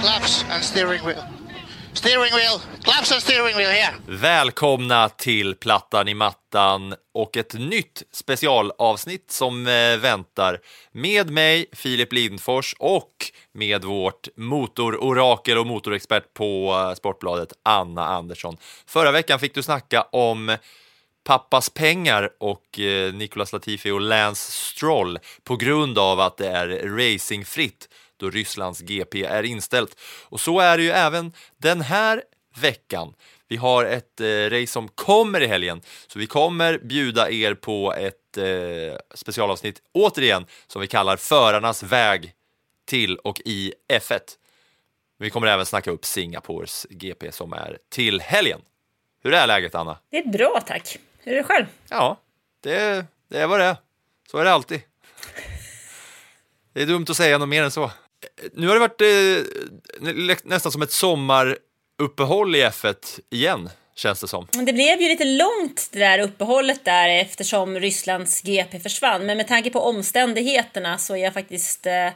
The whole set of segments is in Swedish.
claps and steering wheel. Steering wheel, claps and steering wheel here. Välkomna till Plattan i mattan och ett nytt specialavsnitt som eh, väntar med mig, Filip Lindfors och med vårt motororakel och motorexpert på eh, Sportbladet, Anna Andersson. Förra veckan fick du snacka om pappas pengar och eh, Nicolas Latifi och Lance Stroll på grund av att det är racingfritt då Rysslands GP är inställt. Och så är det ju även den här veckan. Vi har ett eh, race som kommer i helgen, så vi kommer bjuda er på ett eh, specialavsnitt återigen som vi kallar Förarnas väg till och i F1. Vi kommer även snacka upp Singapores GP som är till helgen. Hur är läget Anna? Det är bra tack. Hur är det själv? Ja, det, det är vad det är. Så är det alltid. Det är dumt att säga något mer än så. Nu har det varit eh, nästan som ett sommaruppehåll i F1 igen, känns det som. Det blev ju lite långt det där uppehållet där eftersom Rysslands GP försvann. Men med tanke på omständigheterna så är jag faktiskt eh,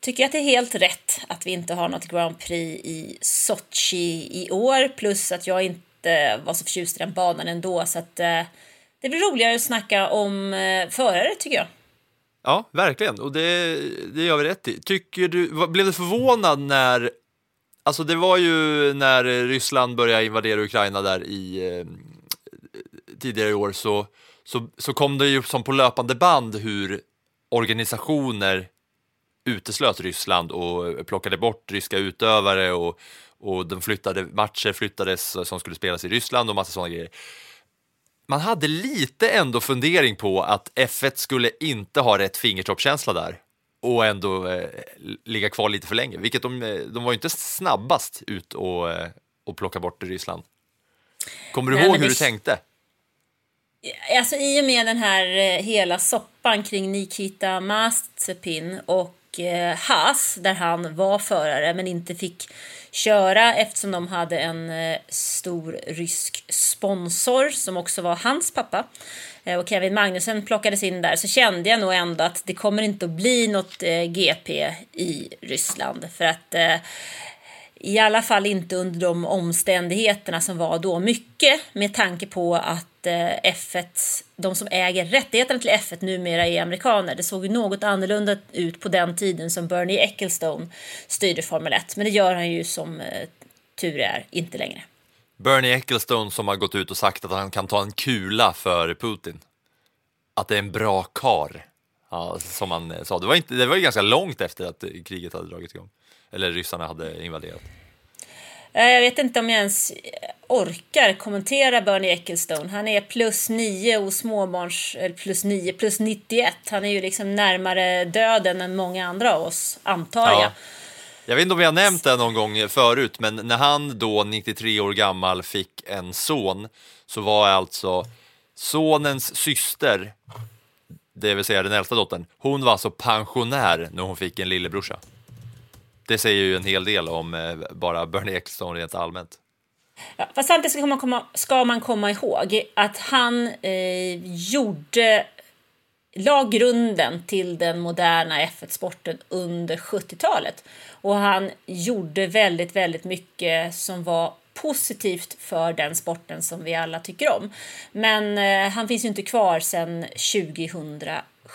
tycker att det är helt rätt att vi inte har något Grand Prix i Sochi i år. Plus att jag inte var så förtjust i den banan ändå. Så att eh, det blir roligare att snacka om eh, förare tycker jag. Ja, verkligen. Och det, det gör vi rätt i. Tycker du, blev du förvånad när... Alltså det var ju när Ryssland började invadera Ukraina där i eh, tidigare i år så, så, så kom det ju som på löpande band hur organisationer uteslöt Ryssland och plockade bort ryska utövare och, och de flyttade, matcher flyttades som skulle spelas i Ryssland och massa sådana grejer man hade lite ändå fundering på att F1 skulle inte ha rätt fingertoppskänsla där och ändå eh, ligga kvar lite för länge, vilket de, eh, de var ju inte snabbast ut och, eh, och plocka bort Ryssland. Kommer du Nej, ihåg hur det- du tänkte? Alltså i och med den här eh, hela soppan kring Nikita Mazepin och eh, Haas där han var förare men inte fick köra eftersom de hade en eh, stor rysk sponsor som också var hans pappa eh, och Kevin Magnussen plockades in där så kände jag nog ändå att det kommer inte att bli något eh, GP i Ryssland för att i alla fall inte under de omständigheterna som var då. Mycket med tanke på att att eh, F1, de som äger rättigheterna till F1 numera är amerikaner. Det såg ju något annorlunda ut på den tiden som Bernie Ecclestone styrde Formel 1. Men det gör han ju som eh, tur är inte längre. Bernie Ecclestone som har gått ut och sagt att han kan ta en kula för Putin. Att det är en bra kar. Ja, som han eh, sa. Det var, inte, det var ju ganska långt efter att kriget hade dragit igång. Eller ryssarna hade invaderat. Eh, Jag vet inte om jag ens orkar kommentera Bernie Ecclestone. Han är plus 9 och småbarns... Eller plus 9, plus 91. Han är ju liksom närmare döden än många andra av oss, antar jag. Ja. Jag vet inte om vi har nämnt det någon gång förut, men när han då 93 år gammal fick en son så var alltså sonens syster, det vill säga den äldsta dottern, hon var alltså pensionär när hon fick en lillebrorsa. Det säger ju en hel del om eh, bara Bernie Ecclestone rent allmänt. Ja, fast samtidigt ska man komma, ska man komma ihåg att han eh, gjorde la grunden till den moderna F1-sporten under 70-talet. Och han gjorde väldigt, väldigt mycket som var positivt för den sporten som vi alla tycker om. Men eh, han finns ju inte kvar sedan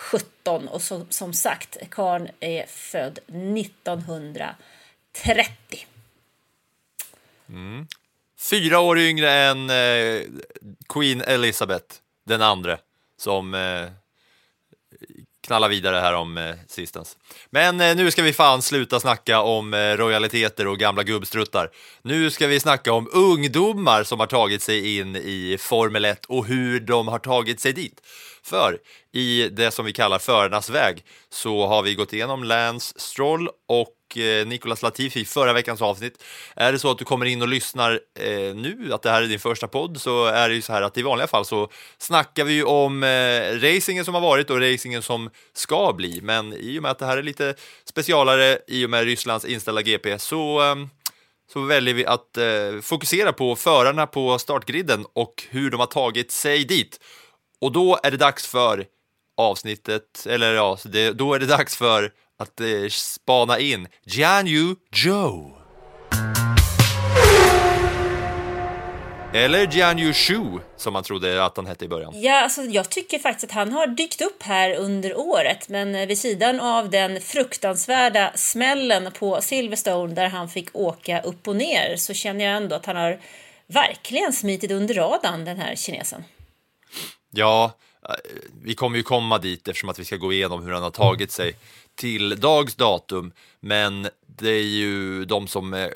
17 och så, som sagt, karln är född 1930. Mm. Fyra år yngre än eh, Queen Elizabeth, den andra, som eh, knalla vidare här om eh, sistens. Men eh, nu ska vi fan sluta snacka om eh, royaliteter och gamla gubbstruttar. Nu ska vi snacka om ungdomar som har tagit sig in i Formel 1 och hur de har tagit sig dit. För i det som vi kallar förarnas väg så har vi gått igenom Lance Stroll och Eh, Nicolas Latifi i förra veckans avsnitt. Är det så att du kommer in och lyssnar eh, nu, att det här är din första podd, så är det ju så här att i vanliga fall så snackar vi ju om eh, racingen som har varit och racingen som ska bli. Men i och med att det här är lite specialare i och med Rysslands inställda GP så eh, så väljer vi att eh, fokusera på förarna på startgriden och hur de har tagit sig dit. Och då är det dags för avsnittet, eller ja, det, då är det dags för att eh, spana in Jianyu Zhou. Eller Jianyu Shu, som man trodde att han hette i början. Ja, alltså, jag tycker faktiskt att han har dykt upp här under året, men eh, vid sidan av den fruktansvärda smällen på Silverstone där han fick åka upp och ner så känner jag ändå att han har verkligen smitit under radarn, den här kinesen. Ja, eh, vi kommer ju komma dit eftersom att vi ska gå igenom hur han har tagit sig till dags datum. Men det är ju de som eh,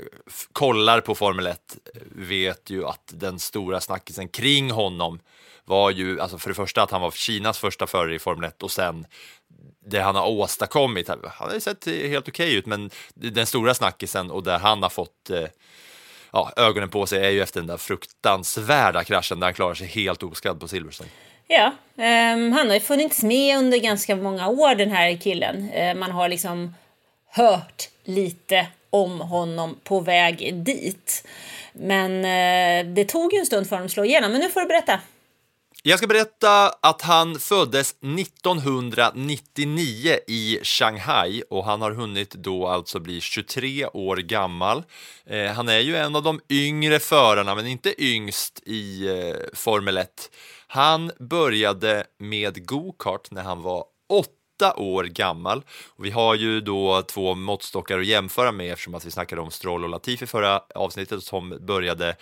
kollar på Formel 1 eh, vet ju att den stora snackisen kring honom var ju, alltså för det första att han var Kinas första förare i Formel 1 och sen det han har åstadkommit. Han har ju sett helt okej ut, men den stora snackisen och där han har fått eh, ja, ögonen på sig är ju efter den där fruktansvärda kraschen där han klarar sig helt oskadd på Silverstone. Ja, um, han har ju funnits med under ganska många år den här killen. Uh, man har liksom hört lite om honom på väg dit. Men uh, det tog ju en stund för honom att slå igenom, men nu får du berätta. Jag ska berätta att han föddes 1999 i Shanghai och han har hunnit då alltså bli 23 år gammal. Eh, han är ju en av de yngre förarna, men inte yngst i eh, Formel 1. Han började med go-kart när han var åtta år gammal. Och vi har ju då två måttstockar att jämföra med eftersom att vi snackade om Stroll och Latifi förra avsnittet som började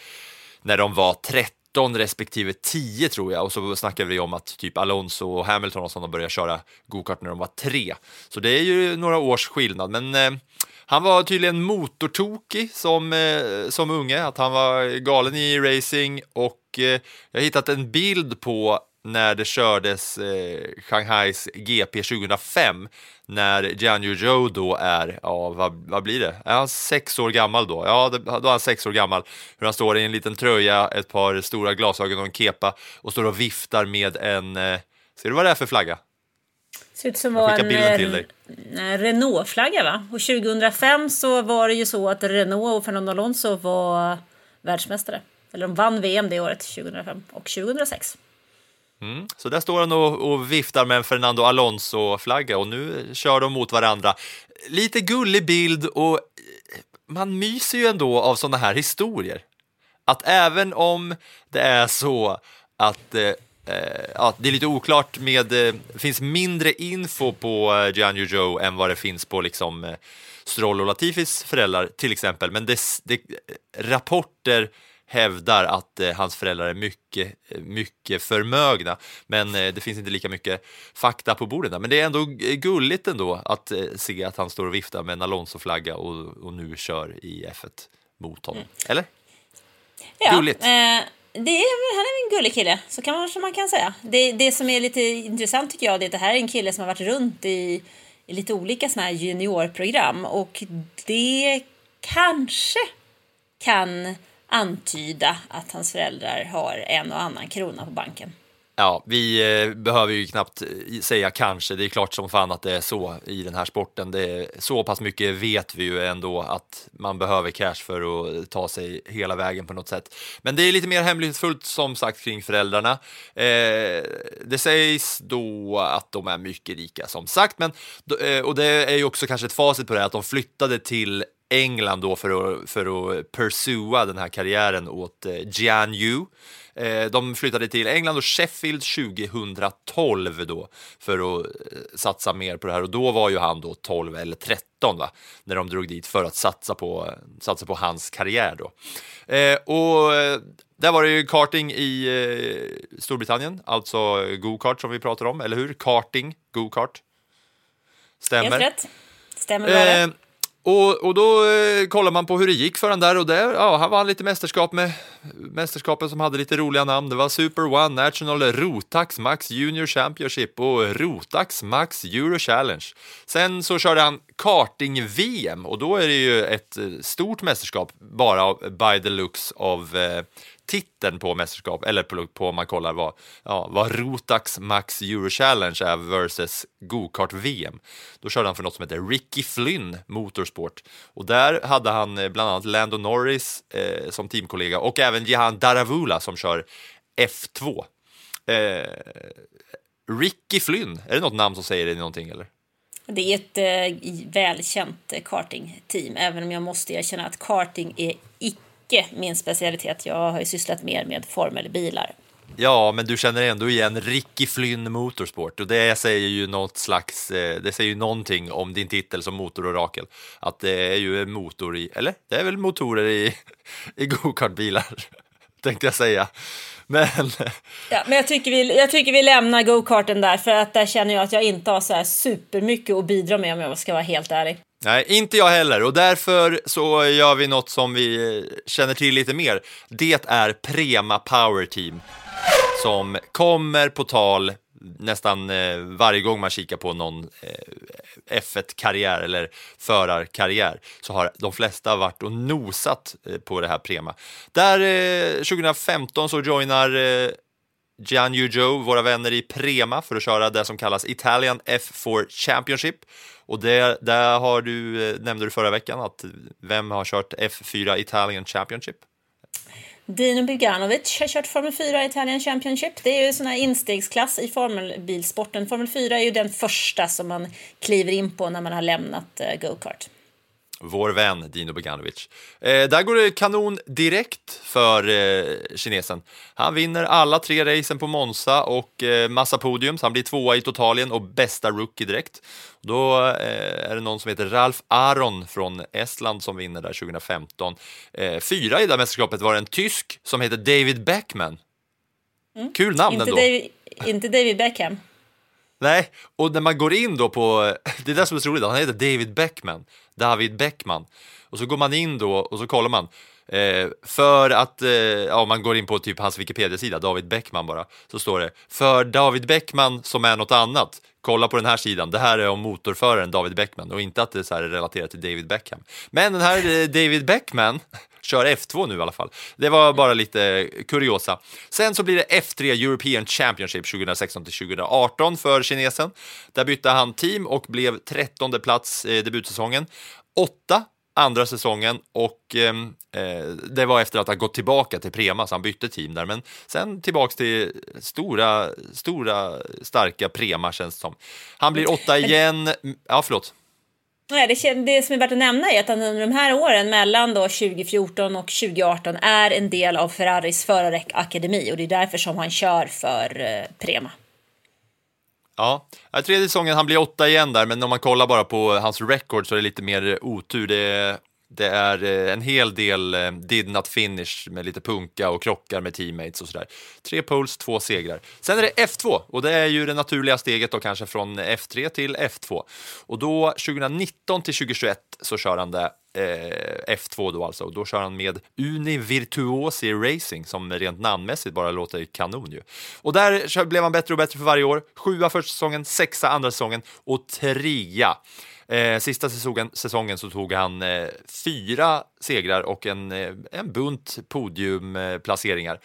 när de var 13 respektive 10 tror jag och så snackade vi om att typ Alonso och Hamilton och sådana började köra go-kart när de var 3. Så det är ju några års skillnad, men eh, han var tydligen motortokig som, eh, som unge, att han var galen i racing och eh, jag har hittat en bild på när det kördes eh, Shanghais GP 2005 när Jianyu Zhou då är, ja vad, vad blir det? Är han sex år gammal då? Ja, då är han sex år gammal. Hur han står i en liten tröja, ett par stora glasögon och en kepa och står och viftar med en, eh, ser du vad det är för flagga? Ser ut som var en, dig. en Renault-flagga va? Och 2005 så var det ju så att Renault och Fernando Alonso var världsmästare. Eller de vann VM det året, 2005 och 2006. Mm. Så där står han och, och viftar med en Fernando Alonso-flagga och nu kör de mot varandra. Lite gullig bild och eh, man myser ju ändå av sådana här historier. Att även om det är så att eh, eh ja, det är lite oklart med, det finns mindre info på eh, Joe än vad det finns på liksom Stroll och Latifis föräldrar till exempel, men det, det, rapporter hävdar att eh, hans föräldrar är mycket, eh, mycket förmögna, men eh, det finns inte lika mycket fakta på bordet. Där. Men det är ändå gulligt ändå att eh, se att han står och viftar med en Alonso-flagga och, och nu kör i F1 mot honom. Eller? Ja, Gulligt. Eh, det är, han är en gullig kille, så kan man, som man kan säga. Det, det som är lite intressant tycker jag det är att det här är en kille som har varit runt i, i lite olika såna här juniorprogram och det kanske kan antyda att hans föräldrar har en och annan krona på banken. Ja, vi eh, behöver ju knappt eh, säga kanske. Det är klart som fan att det är så i den här sporten. Det är, så pass mycket vet vi ju ändå att man behöver cash för att ta sig hela vägen på något sätt. Men det är lite mer hemlighetsfullt som sagt kring föräldrarna. Eh, det sägs då att de är mycket rika som sagt, men, eh, och det är ju också kanske ett facit på det här, att de flyttade till England då för att, för att pursua den här karriären åt eh, Jian Yu. Eh, de flyttade till England och Sheffield 2012 då för att eh, satsa mer på det här och då var ju han då 12 eller 13 va, när de drog dit för att satsa på, satsa på hans karriär då. Och där var det ju karting i Storbritannien, alltså go-kart som vi pratar om, eller hur? Karting, go-kart. Stämmer. Helt rätt. Stämmer bra och, och då eh, kollar man på hur det gick för han där och där, ja, han vann lite mästerskap med mästerskapen som hade lite roliga namn. Det var Super One National Rotax Max Junior Championship och Rotax Max Euro Challenge. Sen så körde han karting-VM och då är det ju ett eh, stort mästerskap bara by the looks av eh, titeln på mästerskap, eller på, på om man kollar vad, ja, vad Rotax Max Euro Challenge är versus go-kart-VM. Då körde han för något som heter Ricky Flynn Motorsport. Och där hade han eh, bland annat Lando Norris eh, som teamkollega och även Jehan Daravula som kör F2. Eh, Ricky Flynn, är det något namn som säger dig någonting eller? Det är ett eh, välkänt kartingteam, även om jag måste erkänna att karting är icke min specialitet. Jag har ju sysslat mer med formelbilar. Ja, men du känner ändå igen Ricky Flynn Motorsport och det säger ju något slags, eh, det säger ju någonting om din titel som motororakel. Att det är ju en motor i, eller det är väl motorer i, i gokartbilar, tänkte jag säga. Men Ja, men jag tycker, vi, jag tycker vi lämnar go-karten där, för att där känner jag att jag inte har så här supermycket att bidra med om jag ska vara helt ärlig. Nej, inte jag heller och därför så gör vi något som vi eh, känner till lite mer. Det är Prema Power Team som kommer på tal nästan eh, varje gång man kikar på någon eh, F1-karriär eller förarkarriär så har de flesta varit och nosat eh, på det här Prema. Där eh, 2015 så joinar eh, Gian Joe, våra vänner i Prema, för att köra det som kallas Italian F4 Championship. Och det, där har du, eh, nämnde du förra veckan, att vem har kört F4 Italian Championship? Dino Buganovic har kört Formel 4 Italian Championship. Det är ju en sån här instegsklass i formelbilsporten. Formel 4 är ju den första som man kliver in på när man har lämnat eh, go-kart. Vår vän Dino Beganovic. Eh, där går det kanon direkt för eh, kinesen. Han vinner alla tre racen på Monza och eh, massa podium, så han blir tvåa i totalien och bästa rookie direkt. Då eh, är det någon som heter Ralf Aron från Estland som vinner där 2015. Eh, fyra i det här mästerskapet var en tysk som heter David Beckman. Kul namn Inte ändå. David, inte David Beckham. Nej, och när man går in då på, det är det som är så roligt, han heter David Beckman, David Beckman. Och så går man in då och så kollar man. Eh, för att, eh, ja man går in på typ hans Wikipedia-sida, David Beckman bara, så står det för David Beckman som är något annat. Kolla på den här sidan, det här är om motorföraren David Beckman och inte att det är så här relaterat till David Beckham. Men den här eh, David Beckman kör F2 nu i alla fall. Det var bara lite kuriosa. Sen så blir det F3 European Championship 2016 till 2018 för kinesen. Där bytte han team och blev 13 plats eh, debutsäsongen. Åtta andra säsongen och ehm, eh, det var efter att ha gått tillbaka till Prema, så han bytte team där. Men sen tillbaks till stora, stora, starka Prema känns det som. Han blir åtta igen. Ja, förlåt. Nej, det, det som är värt att nämna är att han under de här åren mellan då 2014 och 2018 är en del av Ferraris förarakademi och det är därför som han kör för eh, Prema. Ja, tredje säsongen, han blir åtta igen där, men om man kollar bara på hans record så är det lite mer otur. Det är, det är eh, en hel del eh, did not finish med lite punka och krockar med teammates och sådär. Tre poles, två segrar. Sen är det F2 och det är ju det naturliga steget då kanske från F3 till F2. Och då 2019 till 2021 så kör han det eh, F2 då alltså. Och då kör han med Uni Virtuosi Racing som rent namnmässigt bara låter kanon ju. Och där blev han bättre och bättre för varje år. Sjua första säsongen, sexa andra säsongen och trea Eh, sista säsongen, säsongen så tog han eh, fyra segrar och en, eh, en bunt podiumplaceringar.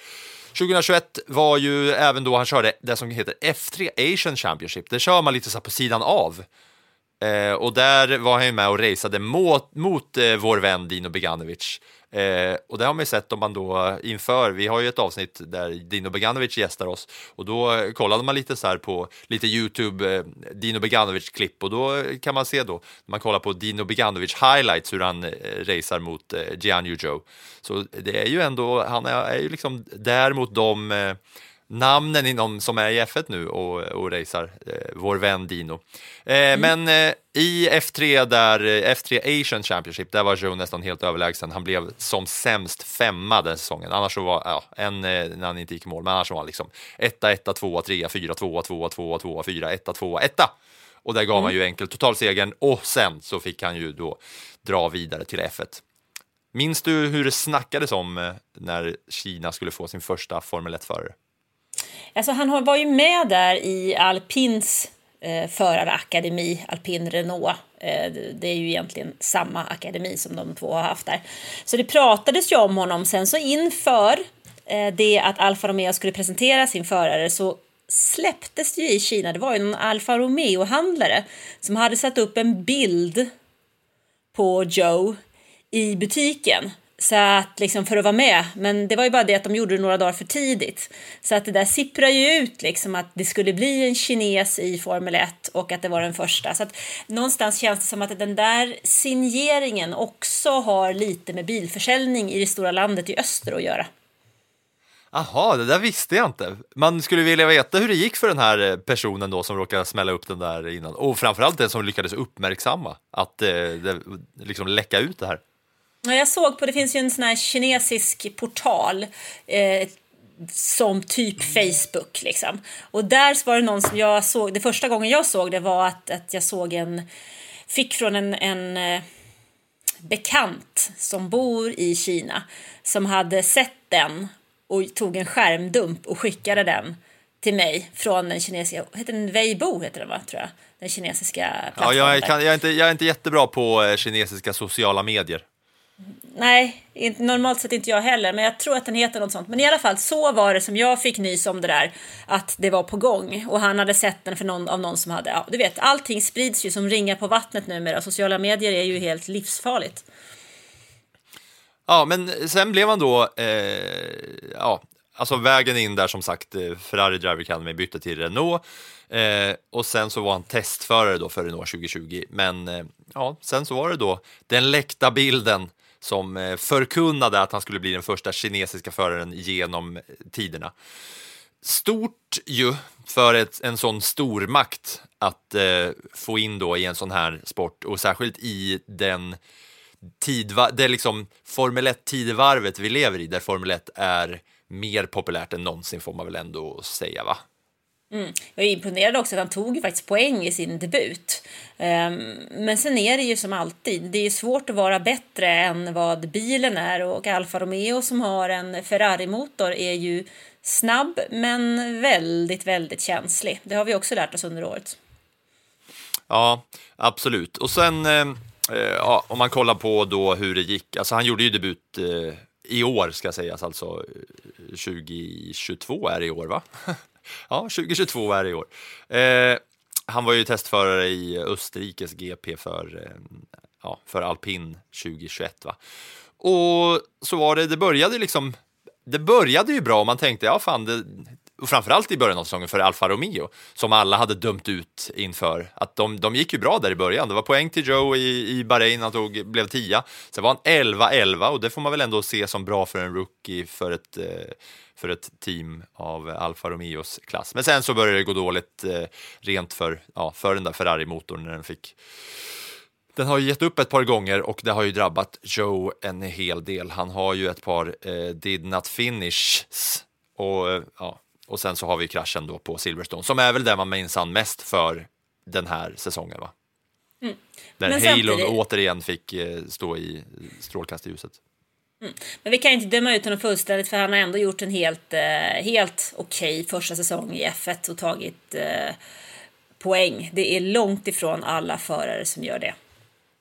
2021 var ju även då han körde det som heter F3 Asian Championship. Det kör man lite så här på sidan av. Eh, och där var han ju med och raceade mot, mot eh, vår vän Dino Beganovic. Eh, och det har man ju sett om man då inför, vi har ju ett avsnitt där Dino Beganovic gästar oss och då eh, kollade man lite så här på lite Youtube, eh, Dino Beganovic-klipp och då eh, kan man se då, när man kollar på Dino Beganovic highlights hur han eh, racear mot eh, Gian Joe. Så det är ju ändå, han är, är ju liksom där mot de eh, namnen inom, som är i F1 nu och, och racear, eh, vår vän Dino. Eh, Men eh, i F3, där, eh, F3 Asian Championship, där var Joe nästan helt överlägsen. Han blev som sämst femma den säsongen. Annars så var, ja, en eh, när han inte gick i mål, men annars var han liksom etta, etta, tvåa, trea, fyra, tvåa, tvåa, tvåa, tvåa, fyra, etta, tvåa, etta. Och där gav man ju enkel totalsegern och sen så fick han ju då dra vidare till F1. Minns du hur det snackades om eh, när Kina skulle få sin första Formel 1-förare? Alltså han har- var ju med där i alpins eh, förarakademi, alpin Renault. Eh, det- det är ju egentligen samma akademi som de två har haft där. Så det pratades ju om honom. Sen så inför eh, det att Alfa Romeo skulle presentera sin förare så släpptes det ju i Kina. Det var ju en Alfa Romeo-handlare som hade satt upp en bild på Joe i butiken. Så att liksom för att vara med. Men det var ju bara det att de gjorde det några dagar för tidigt. Så att det där sipprar ju ut liksom att det skulle bli en kines i Formel 1 och att det var den första. Så att någonstans känns det som att den där signeringen också har lite med bilförsäljning i det stora landet i öster att göra. Jaha, det där visste jag inte. Man skulle vilja veta hur det gick för den här eh, personen då som råkade smälla upp den där innan. Och framförallt den som lyckades uppmärksamma att eh, det liksom läcka ut det här. Ja, jag såg på, det finns ju en sån här kinesisk portal eh, som typ Facebook liksom. Och där var det någon som jag såg, det första gången jag såg det var att, att jag såg en, fick från en, en eh, bekant som bor i Kina som hade sett den och tog en skärmdump och skickade den till mig från den kinesiska, heter den Weibo heter den va, tror jag, den kinesiska Ja, plattformen. jag, där. kan, jag, är inte, jag är inte jättebra på eh, kinesiska sociala medier. Nej, inte, normalt sett inte jag heller, men jag tror att den heter något sånt. Men i alla fall, så var det som jag fick nys om det där, att det var på gång. Och han hade sett den för någon, av någon som hade, ja du vet, allting sprids ju som ringar på vattnet numera. Sociala medier är ju helt livsfarligt. Ja, men sen blev han då, eh, ja, alltså vägen in där som sagt, eh, Ferrari Driver Academy bytte till Renault eh, och sen så var han testförare då för Renault 2020. Men eh, ja, sen så var det då den läckta bilden som eh, förkunnade att han skulle bli den första kinesiska föraren genom eh, tiderna. Stort ju för ett, en sån stormakt att eh, få in då i en sån här sport och särskilt i den tidva, det är liksom Formel 1-tidevarvet vi lever i, där Formel 1 är mer populärt än någonsin får man väl ändå säga va? Mm. Jag är imponerad också att han tog ju faktiskt poäng i sin debut. Ehm, men sen är det ju som alltid, det är svårt att vara bättre än vad bilen är och Alfa Romeo som har en Ferrari-motor är ju snabb men väldigt, väldigt känslig. Det har vi också lärt oss under året. Ja, absolut. Och sen, eh, eh, ja, om man kollar på då hur det gick, alltså han gjorde ju debut eh, i år ska sägas, alltså 2022 är det i år va? ja, 2022 är det i år. Eh, han var ju testförare i Österrikes GP för, eh, ja, för alpin 2021 va? Och så var det, det började liksom, det började ju bra och man tänkte, ja fan, det, och framförallt i början av säsongen för Alfa Romeo, som alla hade dömt ut inför. Att de, de gick ju bra där i början. Det var poäng till Joe i, i Bahrain, han tog, blev tia. Sen var han 11-11 och det får man väl ändå se som bra för en rookie för ett, eh, för ett team av Alfa Romeos klass. Men sen så började det gå dåligt eh, rent för, ja, för den där Ferrari-motorn när den fick den har ju gett upp ett par gånger och det har ju drabbat Joe en hel del. Han har ju ett par eh, did not finishes och, eh, ja, och sen så har vi kraschen då på Silverstone som är väl det man minns han mest för den här säsongen va? Där Men Halon återigen fick eh, stå i strålkastarljuset. Mm. Men vi kan inte döma ut honom fullständigt för han har ändå gjort en helt, eh, helt okej första säsong i F1 och tagit eh, poäng. Det är långt ifrån alla förare som gör det.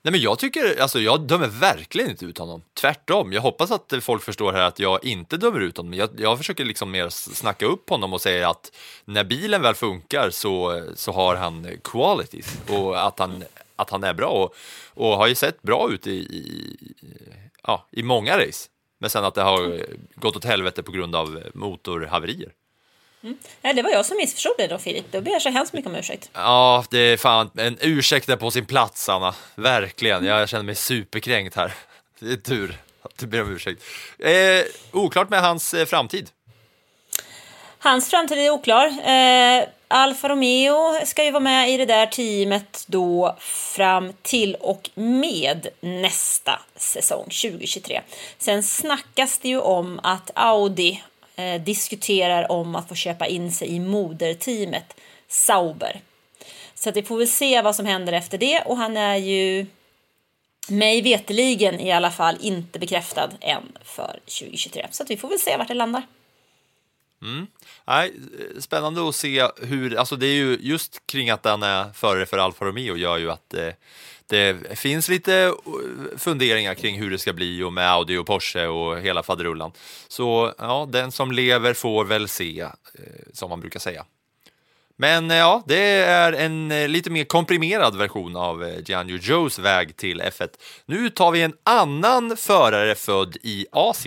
Nej men jag tycker, alltså jag dömer verkligen inte ut honom. Tvärtom, jag hoppas att folk förstår här att jag inte dömer ut honom. Jag, jag försöker liksom mer snacka upp honom och säga att när bilen väl funkar så, så har han qualities och att han, att han är bra och, och har ju sett bra ut i, i, ja, i många race. Men sen att det har gått åt helvete på grund av motorhaverier. Nej, det var jag som missförstod det då Filip. Då ber jag så hemskt mycket om ursäkt. Ja, det är fan en ursäkt är på sin plats, Anna. Verkligen. Jag känner mig superkränkt här. Det är tur att du ber om ursäkt. Eh, oklart med hans eh, framtid. Hans framtid är oklar. Eh, Alfa Romeo ska ju vara med i det där teamet då fram till och med nästa säsong 2023. Sen snackas det ju om att Audi eh, diskuterar om att få köpa in sig i moderteamet Sauber. Så att vi får väl se vad som händer efter det och han är ju mig veteligen i alla fall inte bekräftad än för 2023. Så att vi får väl se vart det landar. Mm. Nej, eh, spännande att se hur, alltså det är ju just kring att den är före för Alfa Romeo gör ju att det, det finns lite eh, funderingar kring hur det ska bli och med Audi och Porsche och hela faderullan. Så ja, den som lever får väl se, som man brukar säga. Men ja, det är en lite mer komprimerad version av Gianni Joes väg till F1. Nu tar vi en annan förare född i Asien.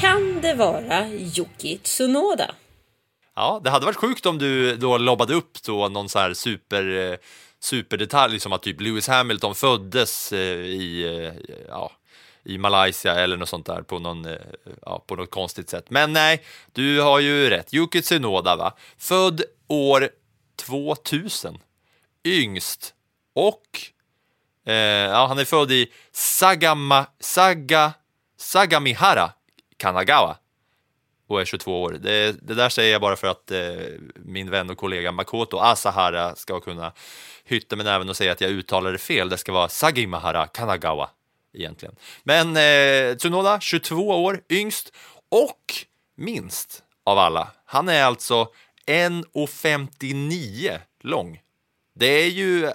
Kan det vara Yuki Tsunoda? Ja, det hade varit sjukt om du då lobbade upp då någon så här super, eh, superdetalj som att typ Lewis Hamilton föddes eh, i, eh, ja, i Malaysia eller något sånt där på, någon, ja, på något konstigt sätt. Men nej, du har ju rätt. Yuki Tsunoda, va? Född år 2000. Yngst. Och eh, ja, han är född i Sagama, Saga, Sagamihara, Kanagawa och är 22 år. Det, det där säger jag bara för att eh, min vän och kollega Makoto Asahara ska kunna hytta med näven och säga att jag uttalar det fel. Det ska vara Sagimahara Kanagawa egentligen. Men eh, Tsunoda, 22 år, yngst och minst av alla. Han är alltså 1,59 lång. Det är ju,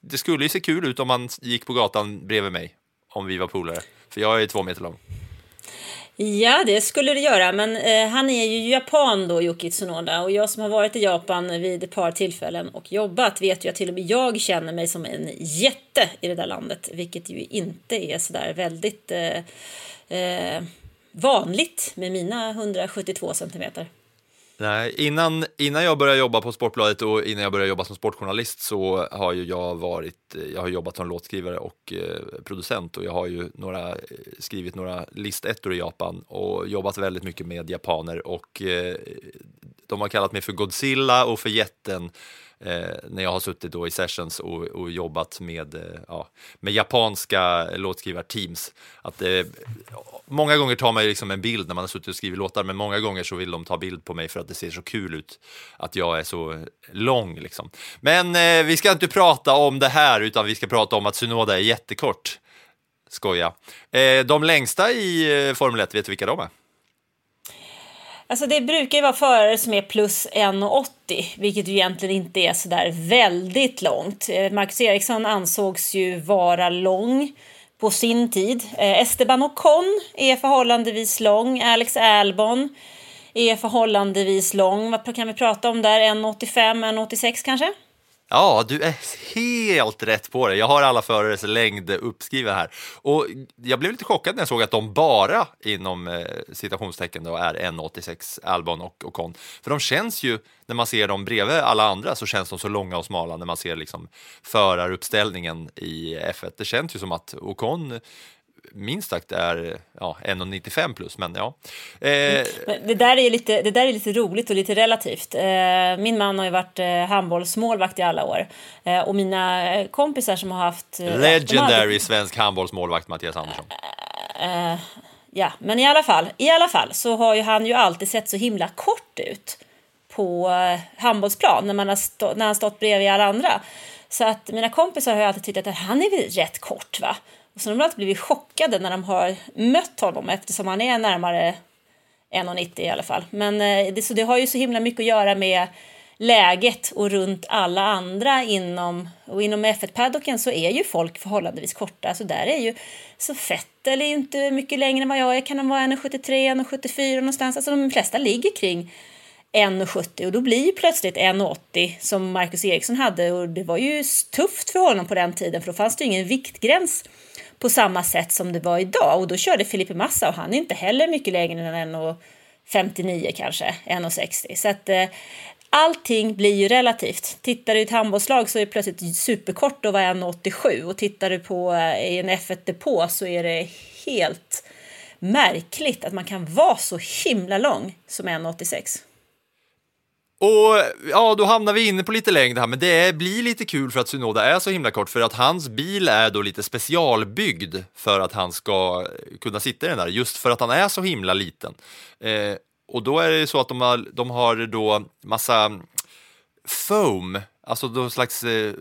det skulle ju se kul ut om man gick på gatan bredvid mig, om vi var polare. För jag är två meter lång. Ja, det skulle det göra, men eh, han är ju japan då, Yuki Tsunoda. Och jag som har varit i Japan vid ett par tillfällen och jobbat vet ju att till och med jag känner mig som en jätte i det där landet. Vilket ju inte är sådär väldigt eh, eh, vanligt med mina 172 centimeter. Nej, innan, innan jag började jobba på Sportbladet och innan jag började jobba som sportjournalist så har ju jag varit, jag har jobbat som låtskrivare och eh, producent och jag har ju några, eh, skrivit några listettor i Japan och jobbat väldigt mycket med japaner och eh, de har kallat mig för Godzilla och för jätten eh, när jag har suttit då i sessions och, och jobbat med, eh, ja, med japanska låtskrivarteams. Att, eh, många gånger tar man ju liksom en bild när man har suttit och skrivit låtar, men många gånger så vill de ta bild på mig för att det ser så kul ut att jag är så lång. Liksom. Men eh, vi ska inte prata om det här, utan vi ska prata om att Sunoda är jättekort. Skoja. Eh, de längsta i eh, Formel 1, vet du vilka de är? Alltså det brukar ju vara förare som är plus 1,80 vilket ju egentligen inte är sådär väldigt långt. Eh, Marcus Eriksson ansågs ju vara lång på sin tid. Eh, Esteban Ocon är förhållandevis lång. Alex Albon är förhållandevis lång. Vad kan vi prata om där? 1,85, 1,86 kanske? Ja, du är helt rätt på det. Jag har alla förares längd uppskriven här. Och jag blev lite chockad när jag såg att de bara inom eh, citationstecken då är 1,86 Albon och Ocon. För de känns ju, när man ser dem bredvid alla andra, så känns de så långa och smala när man ser liksom föraruppställningen i F1. Det känns ju som att Ocon minst sagt är ja, 1,95 plus, men ja. Eh, Men Det där, är lite, det där är lite roligt och lite relativt. Eh, Min man har ju varit eh, handbollsmålvakt i alla år. Eh, Och mina eh, kompisar som har haft... eh, legendary alltid- svensk handbollsmålvakt Mattias Andersson. Ja, men i alla fall, i alla fall så har ju han ju alltid sett så himla kort ut på eh, handbollsplan när, man har stå, när han stått bredvid alla andra. Så att mina kompisar har alltid tyckt att han är väl rätt kort va? Och så har de alltid blivit chockade när de har mött honom eftersom han är närmare 1,90 i alla fall. Men eh, det, så det har ju så himla mycket att göra med läget och runt alla andra inom och inom F1-paddocken så är ju folk förhållandevis korta. Så där är ju så Fettel är ju inte mycket längre än vad jag är. Kan de vara 1,73, 1,74 någonstans? Alltså de flesta ligger kring 1,70 och då blir ju plötsligt 1,80 som Marcus Eriksson hade och det var ju tufft för honom på den tiden för då fanns det ju ingen viktgräns på samma sätt som det var idag och då körde Filipe Massa och han är inte heller mycket lägre än 1,59 kanske, 1,60 så att eh, allting blir ju relativt. Tittar du i ett handbollslag så är det plötsligt superkort att vara 1,87 och tittar du på eh, i en F1-depå så är det helt märkligt att man kan vara så himla lång som 1,86. Och ja, då hamnar vi inne på lite längd här, men det blir lite kul för att Synoda är så himla kort, för att hans bil är då lite specialbyggd för att han ska kunna sitta i den där, just för att han är så himla liten. Eh, och då är det så att de har, de har då massa foam, alltså någon slags, eh,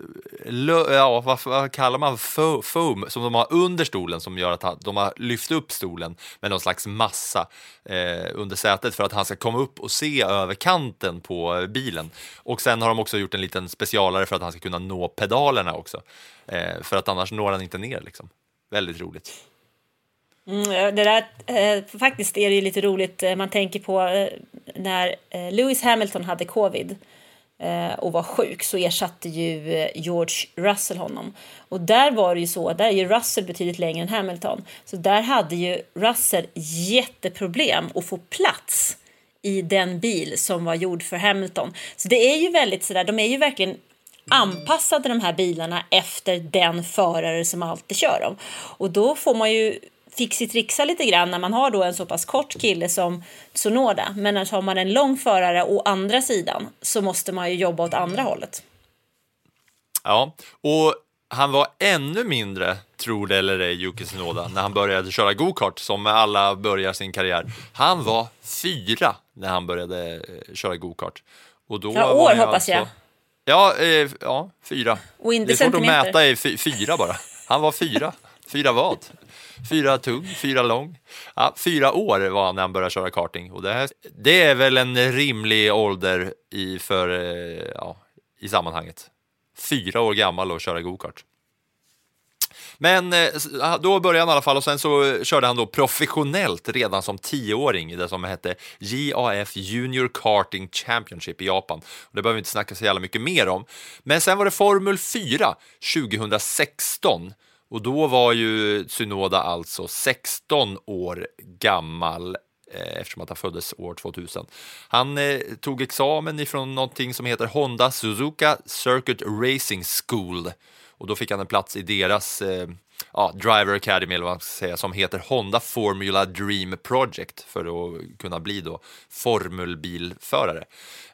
lö, ja vad, vad, kallar man fo, foam, som de har under stolen som gör att han, de har lyft upp stolen med någon slags massa eh, under sätet för att han ska komma upp och se över kanten på bilen. Och sen har de också gjort en liten specialare för att han ska kunna nå pedalerna också, eh, för att annars når han inte ner liksom. Väldigt roligt. Mm, eh, det där, eh, faktiskt är det lite roligt, eh, man tänker på eh, när eh, Lewis Hamilton hade covid Eh, och var sjuk så ersatte ju eh, George Russell honom. Och där var det ju så, där är ju Russell betydligt längre än Hamilton. Så där hade ju Russell jätteproblem att få plats i den bil som var gjord för Hamilton. Så det är ju väldigt sådär, de är ju verkligen anpassade de här bilarna efter den förare som alltid kör dem. Och då får man ju fixi-trixa lite grann när man har då en så pass kort kille som Sonoda. Men har man en lång förare å andra sidan så måste man ju jobba åt andra hållet. Ja, och han var ännu mindre, tror det eller ej, Yuki Tsunoda, när han började köra go-kart, som alla börjar sin karriär. Han var fyra när han började eh, köra go-kart. Och då ja, år hoppas alltså... jag. Ja, eh, ja, fyra. Och inte det är svårt att mäta i fyra bara. Han var fyra. Fyra vad? Fyra tung, fyra lång. Ja, fyra år var han när han började köra karting. Och det, här, det är väl en rimlig ålder i, för, eh, ja, i sammanhanget. Fyra år gammal och köra gokart. Men eh, då började han i alla fall och sen så körde han då professionellt redan som tioåring i det som hette JAF Junior Karting Championship i Japan. Och det behöver vi inte snacka så jävla mycket mer om. Men sen var det Formel 4 2016 och då var ju Synoda alltså 16 år gammal eh, eftersom att han föddes år 2000. Han eh, tog examen ifrån någonting som heter Honda Suzuka Circuit Racing School och då fick han en plats i deras eh, ja, Driver Academy eller vad man ska säga, som heter Honda Formula Dream Project för att kunna bli då formelbilförare.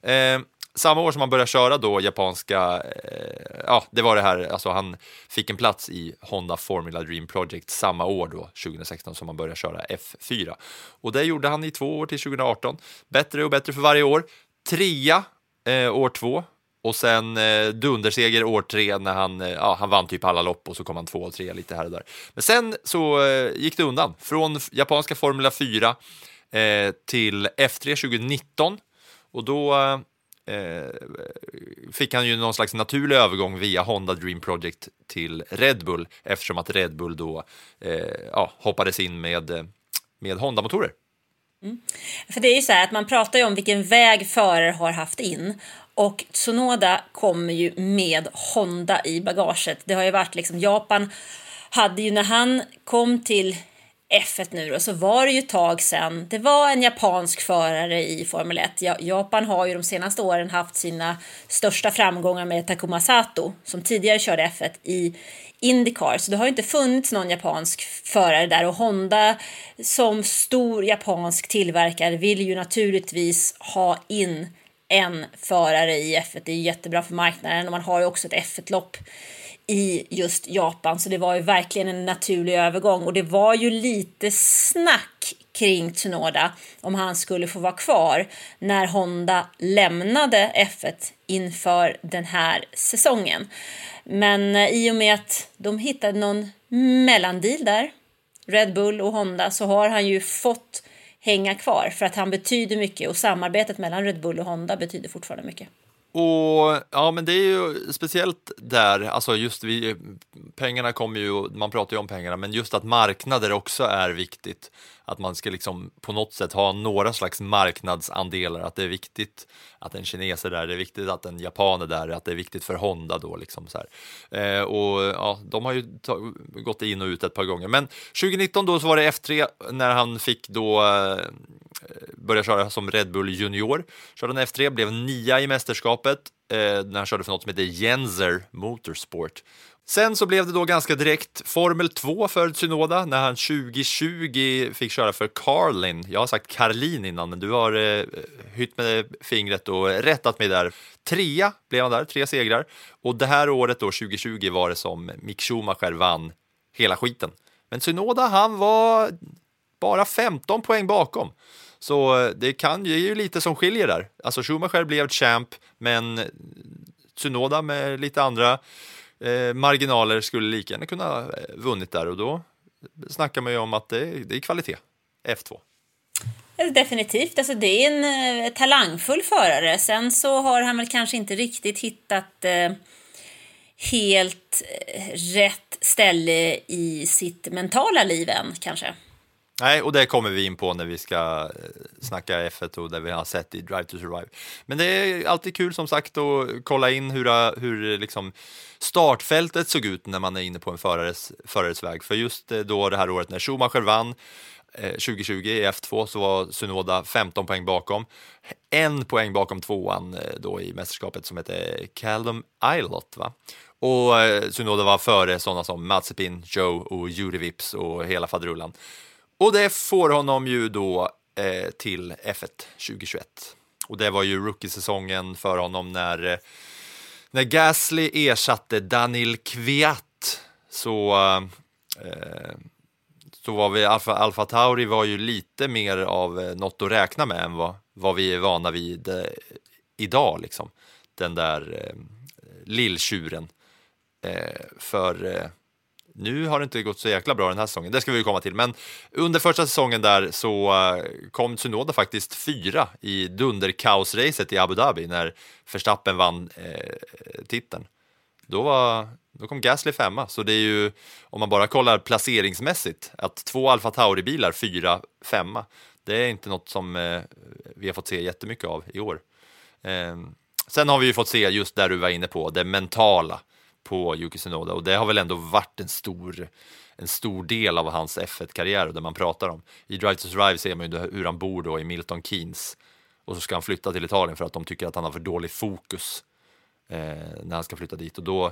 Eh, samma år som han började köra då japanska, eh, ja det var det här, alltså han fick en plats i Honda Formula Dream Project samma år då, 2016, som han började köra F4. Och det gjorde han i två år till 2018. Bättre och bättre för varje år. Trea eh, år två och sen eh, dunderseger år tre när han, eh, ja, han vann typ alla lopp och så kom han två och tre lite här och där. Men sen så eh, gick det undan från japanska Formula 4 eh, till F3 2019 och då eh, Eh, fick han ju någon slags naturlig övergång via Honda Dream Project till Red Bull eftersom att Red Bull då eh, ja, hoppades in med, eh, med Honda-motorer. Mm. För det är ju så här att man pratar ju om vilken väg förare har haft in och Tsunoda kommer ju med Honda i bagaget. Det har ju varit liksom Japan hade ju när han kom till F1 nu då, så var det ju ett tag sedan. Det var en japansk förare i Formel 1. Japan har ju de senaste åren haft sina största framgångar med Takuma Sato som tidigare körde F1 i Indycar. Så det har inte funnits någon japansk förare där och Honda som stor japansk tillverkare vill ju naturligtvis ha in en förare i F1. Det är jättebra för marknaden och man har ju också ett F1-lopp i just Japan så det var ju verkligen en naturlig övergång och det var ju lite snack kring Tsunoda om han skulle få vara kvar när Honda lämnade F1 inför den här säsongen. Men eh, i och med att de hittade någon mellandeal där, Red Bull och Honda, så har han ju fått hänga kvar för att han betyder mycket och samarbetet mellan Red Bull och Honda betyder fortfarande mycket och ja, men det är ju speciellt där, alltså just vi, pengarna kommer ju, man pratar ju om pengarna, men just att marknader också är viktigt. Att man ska liksom på något sätt ha några slags marknadsandelar, att det är viktigt att en kines är där, det är viktigt att en japan är där, att det är viktigt för Honda då liksom så här. Eh, och ja, de har ju gått in och ut ett par gånger. Men 2019 då så var det F3 när han fick då eh, Eh, började köra som Red Bull Junior. Körde en F3, blev nia i mästerskapet eh, när han körde för något som heter Jenser Motorsport. Sen så blev det då ganska direkt Formel 2 för Tsunoda när han 2020 fick köra för Carlin. Jag har sagt Carlin innan, men du har eh, hytt med fingret och rättat mig där. Trea blev han där, tre segrar. Och det här året då, 2020, var det som Mick Schumacher vann hela skiten. Men Tsunoda, han var bara 15 poäng bakom. Så eh, det kan det är ju lite som skiljer där. Alltså Schumacher blev champ, men eh, Tsunoda med lite andra eh, marginaler skulle lika gärna kunna ha vunnit där och då snackar man ju om att det, det är kvalitet. F2. Definitivt, alltså det är en eh, talangfull förare. Sen så har han väl kanske inte riktigt hittat eh, helt rätt ställe i sitt mentala liv än kanske. Nej, och det kommer vi in på när vi ska eh, snacka F1 och det vi har sett i Drive to Survive. Men det är alltid kul som sagt att kolla in hur, eh, hur eh, liksom startfältet såg ut när man är inne på en förares, förares väg. För just då det här året när Schumacher vann 2020 i F2 så var Sunoda 15 poäng bakom. En poäng bakom tvåan då i mästerskapet som heter Callum Ilott. Va? Och Sunoda var före sådana som Mazepin, Joe och Juri Vips och hela faderullan. Och det får honom ju då eh, till F1 2021. Och det var ju rookiesäsongen för honom när, eh, när Gasly ersatte Daniel Kviat. Så, eh, så var vi, Alfa, Alfa Tauri var ju lite mer av eh, något att räkna med än vad, vad vi är vana vid eh, idag. Liksom. Den där eh, lilltjuren. Eh, för eh, nu har det inte gått så jäkla bra den här säsongen, det ska vi komma till. Men under första säsongen där så eh, kom Tsunoda faktiskt fyra i dunderkaosracet i Abu Dhabi när Verstappen vann eh, titeln. Då, var, då kom Gasly femma, så det är ju, om man bara kollar placeringsmässigt, att två Alfa Tauri-bilar, fyra, femma, det är inte något som eh, vi har fått se jättemycket av i år. Eh, sen har vi ju fått se just där du var inne på, det mentala på Yuki Tsunoda och det har väl ändå varit en stor, en stor del av hans F1-karriär och det man pratar om. I Drive to Survive ser man ju hur han bor då i Milton Keynes och så ska han flytta till Italien för att de tycker att han har för dålig fokus eh, när han ska flytta dit och då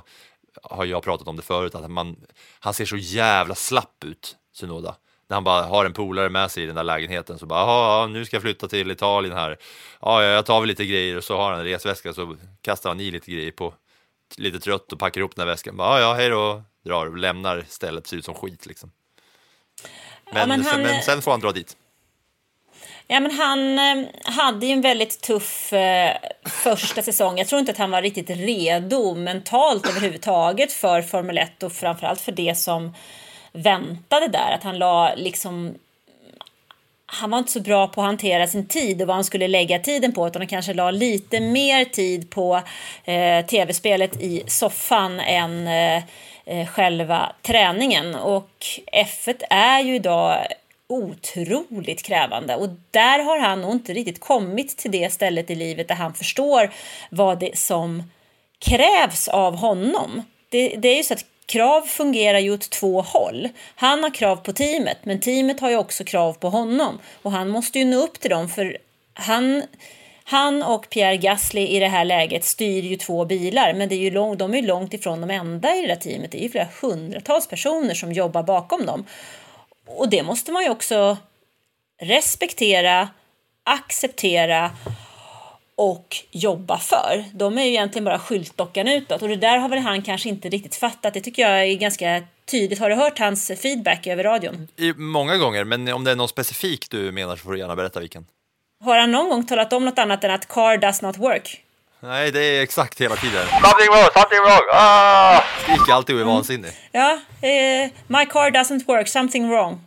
har jag pratat om det förut att man, han ser så jävla slapp ut, Tsunoda. När han bara har en polare med sig i den där lägenheten så bara, ja nu ska jag flytta till Italien här. Ja, jag tar väl lite grejer och så har han en resväska så kastar han i lite grejer på lite trött och packar ihop den här väskan. Bara, ja, hej då, drar och lämnar stället, ser ut som skit liksom. Men, Ja, men han- sen, men sen får han dra dit. Ja, men han eh, hade ju en väldigt tuff eh, första säsong. Jag tror inte att han var riktigt redo mentalt överhuvudtaget för Formel 1 och framförallt för det som väntade där. Att han la liksom han var inte så bra på att hantera sin tid och vad han skulle lägga tiden på utan han kanske la lite mer tid på eh, tv-spelet i soffan än eh, eh själva träningen. Och F1 är ju idag otroligt krävande och där har han nog inte riktigt kommit till det stället i livet där han förstår vad det som krävs av honom. Det, det är ju så att krav fungerar ju åt två håll. Han har krav på teamet, men teamet har ju också krav på honom. Och han måste ju nå upp till dem, för han, han och Pierre Gasly i det här läget styr ju två bilar, men det är ju lång, de är ju långt ifrån de enda i det där teamet. Det är ju flera hundratals personer som jobbar bakom dem. Och det måste man ju också respektera, acceptera och jobba för. De är ju egentligen bara skyltdockan utåt och det där har väl han kanske inte riktigt fattat. Det tycker jag är ganska tydligt. Har du hört hans feedback över radion? I, många gånger, men om det är någon specifik du menar så får du gärna berätta vilken. Har han någon gång talat om något annat än att car does not work? Nej, det är exakt hela tiden. Something wrong, something wrong. Ah! Skriker alltid och är vansinnig. Ja, eh, my car doesn't work, something wrong.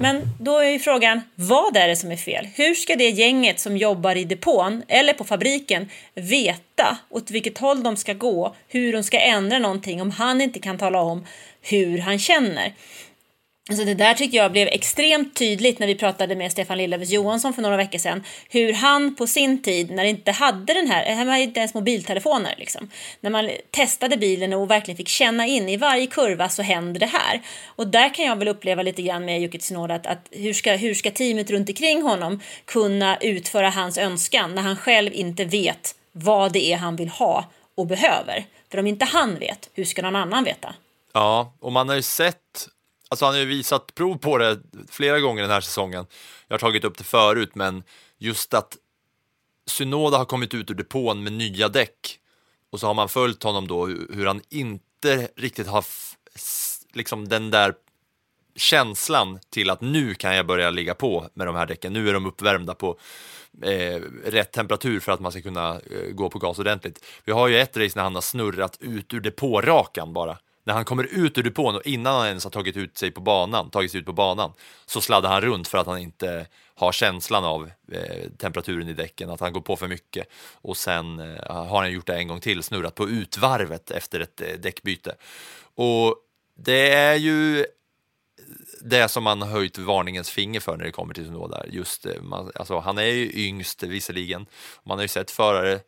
Men då är ju frågan, vad är det som är fel? Hur ska det gänget som jobbar i depån eller på fabriken veta åt vilket håll de ska gå, hur de ska ändra någonting om han inte kan tala om hur han känner? Alltså det där tycker jag blev extremt tydligt när vi pratade med Stefan Lillövers Johansson för några veckor sedan. Hur han på sin tid, när det inte hade den här, han hade inte ens mobiltelefoner liksom. När man testade bilen och verkligen fick känna in i varje kurva så händer det här. Och där kan jag väl uppleva lite grann med Yuki Tsunoda att, att hur, ska, hur ska teamet runt omkring honom kunna utföra hans önskan när han själv inte vet vad det är han vill ha och behöver. För om inte han vet, hur ska någon annan veta? Ja, och man har ju sett Alltså han har ju visat prov på det flera gånger den här säsongen. Jag har tagit upp det förut, men just att Synoda har kommit ut ur depån med nya däck och så har man följt honom då hur han inte riktigt har liksom den där känslan till att nu kan jag börja ligga på med de här däcken. Nu är de uppvärmda på eh, rätt temperatur för att man ska kunna eh, gå på gas ordentligt. Vi har ju ett race när han har snurrat ut ur depårakan bara när han kommer ut ur depån och innan han ens har tagit ut sig på banan, tagit sig ut på banan, så sladdar han runt för att han inte har känslan av eh, temperaturen i däcken, att han går på för mycket. Och sen eh, har han gjort det en gång till, snurrat på utvarvet efter ett eh, däckbyte. Och det är ju det som man har höjt varningens finger för när det kommer till Sunoda. Just, eh, man, alltså, han är ju yngst visserligen. Man har ju sett förare